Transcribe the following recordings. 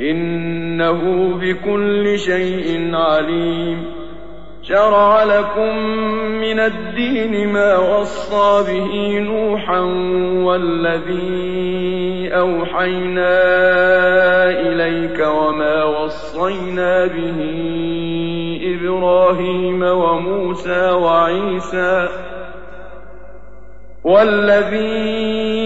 إنه بكل شيء عليم. شرع لكم من الدين ما وصى به نوحا والذي أوحينا إليك وما وصينا به إبراهيم وموسى وعيسى والذي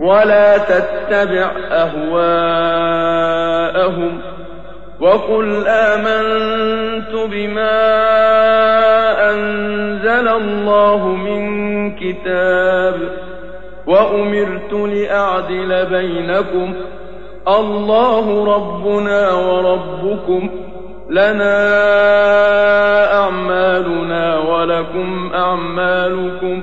ولا تتبع أهواءهم وقل آمنت بما أنزل الله من كتاب وأمرت لأعدل بينكم الله ربنا وربكم لنا أعمالنا ولكم أعمالكم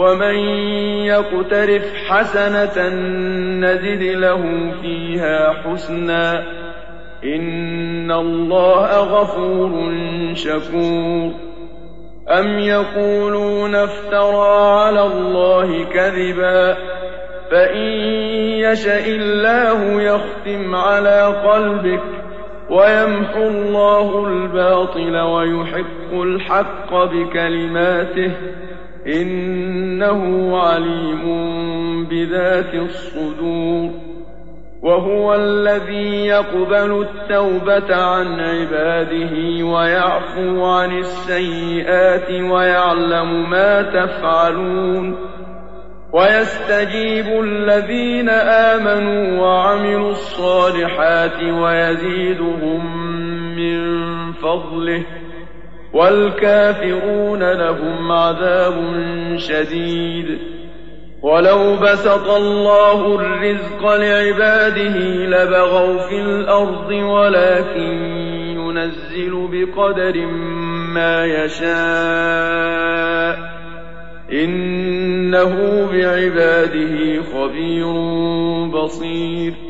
ومن يقترف حسنة نزد له فيها حسنا. إن الله غفور شكور. أم يقولون افترى على الله كذبا. فإن يشأ الله يختم على قلبك ويمحو الله الباطل ويحق الحق بكلماته. إنه عليم بذات الصدور وهو الذي يقبل التوبة عن عباده ويعفو عن السيئات ويعلم ما تفعلون ويستجيب الذين آمنوا وعملوا الصالحات ويزيدهم من فضله. والكافرون لهم عذاب شديد. ولو بسط الله الرزق لعباده لبغوا في الأرض ولكن ينزل بقدر ما يشاء. إنه بعباده خبير بصير.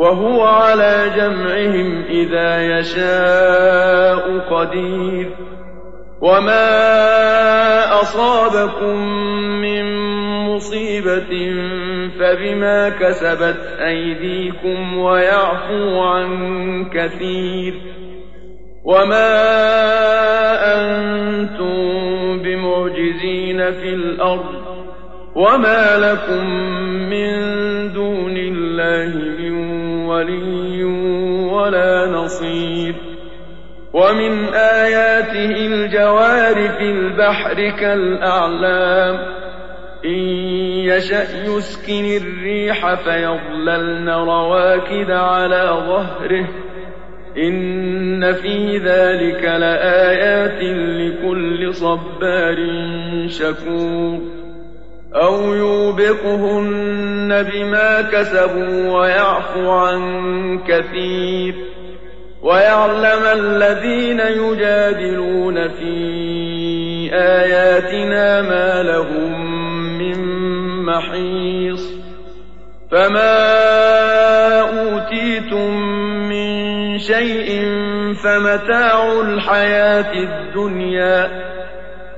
وهو على جمعهم إذا يشاء قدير. وما أصابكم من مصيبة فبما كسبت أيديكم ويعفو عن كثير. وما أنتم بمعجزين في الأرض. وما لكم من دون الله ولي ولا نصير. ومن آياته الجوار في البحر كالأعلام. إن يشأ يسكن الريح فيظللن رواكد على ظهره. إن في ذلك لآيات لكل صبار شكور. أو يوبقهن بما كسبوا ويعفو عن كثير ويعلم الذين يجادلون في آياتنا ما لهم من محيص فما أوتيتم من شيء فمتاع الحياة الدنيا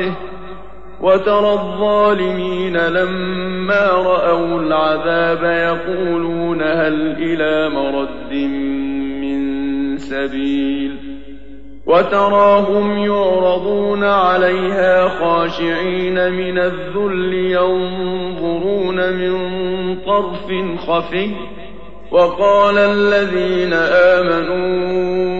من بعده وترى الظالمين لما رأوا العذاب يقولون هل إلى مرد من سبيل وتراهم يعرضون عليها خاشعين من الذل ينظرون من طرف خفي وقال الذين آمنوا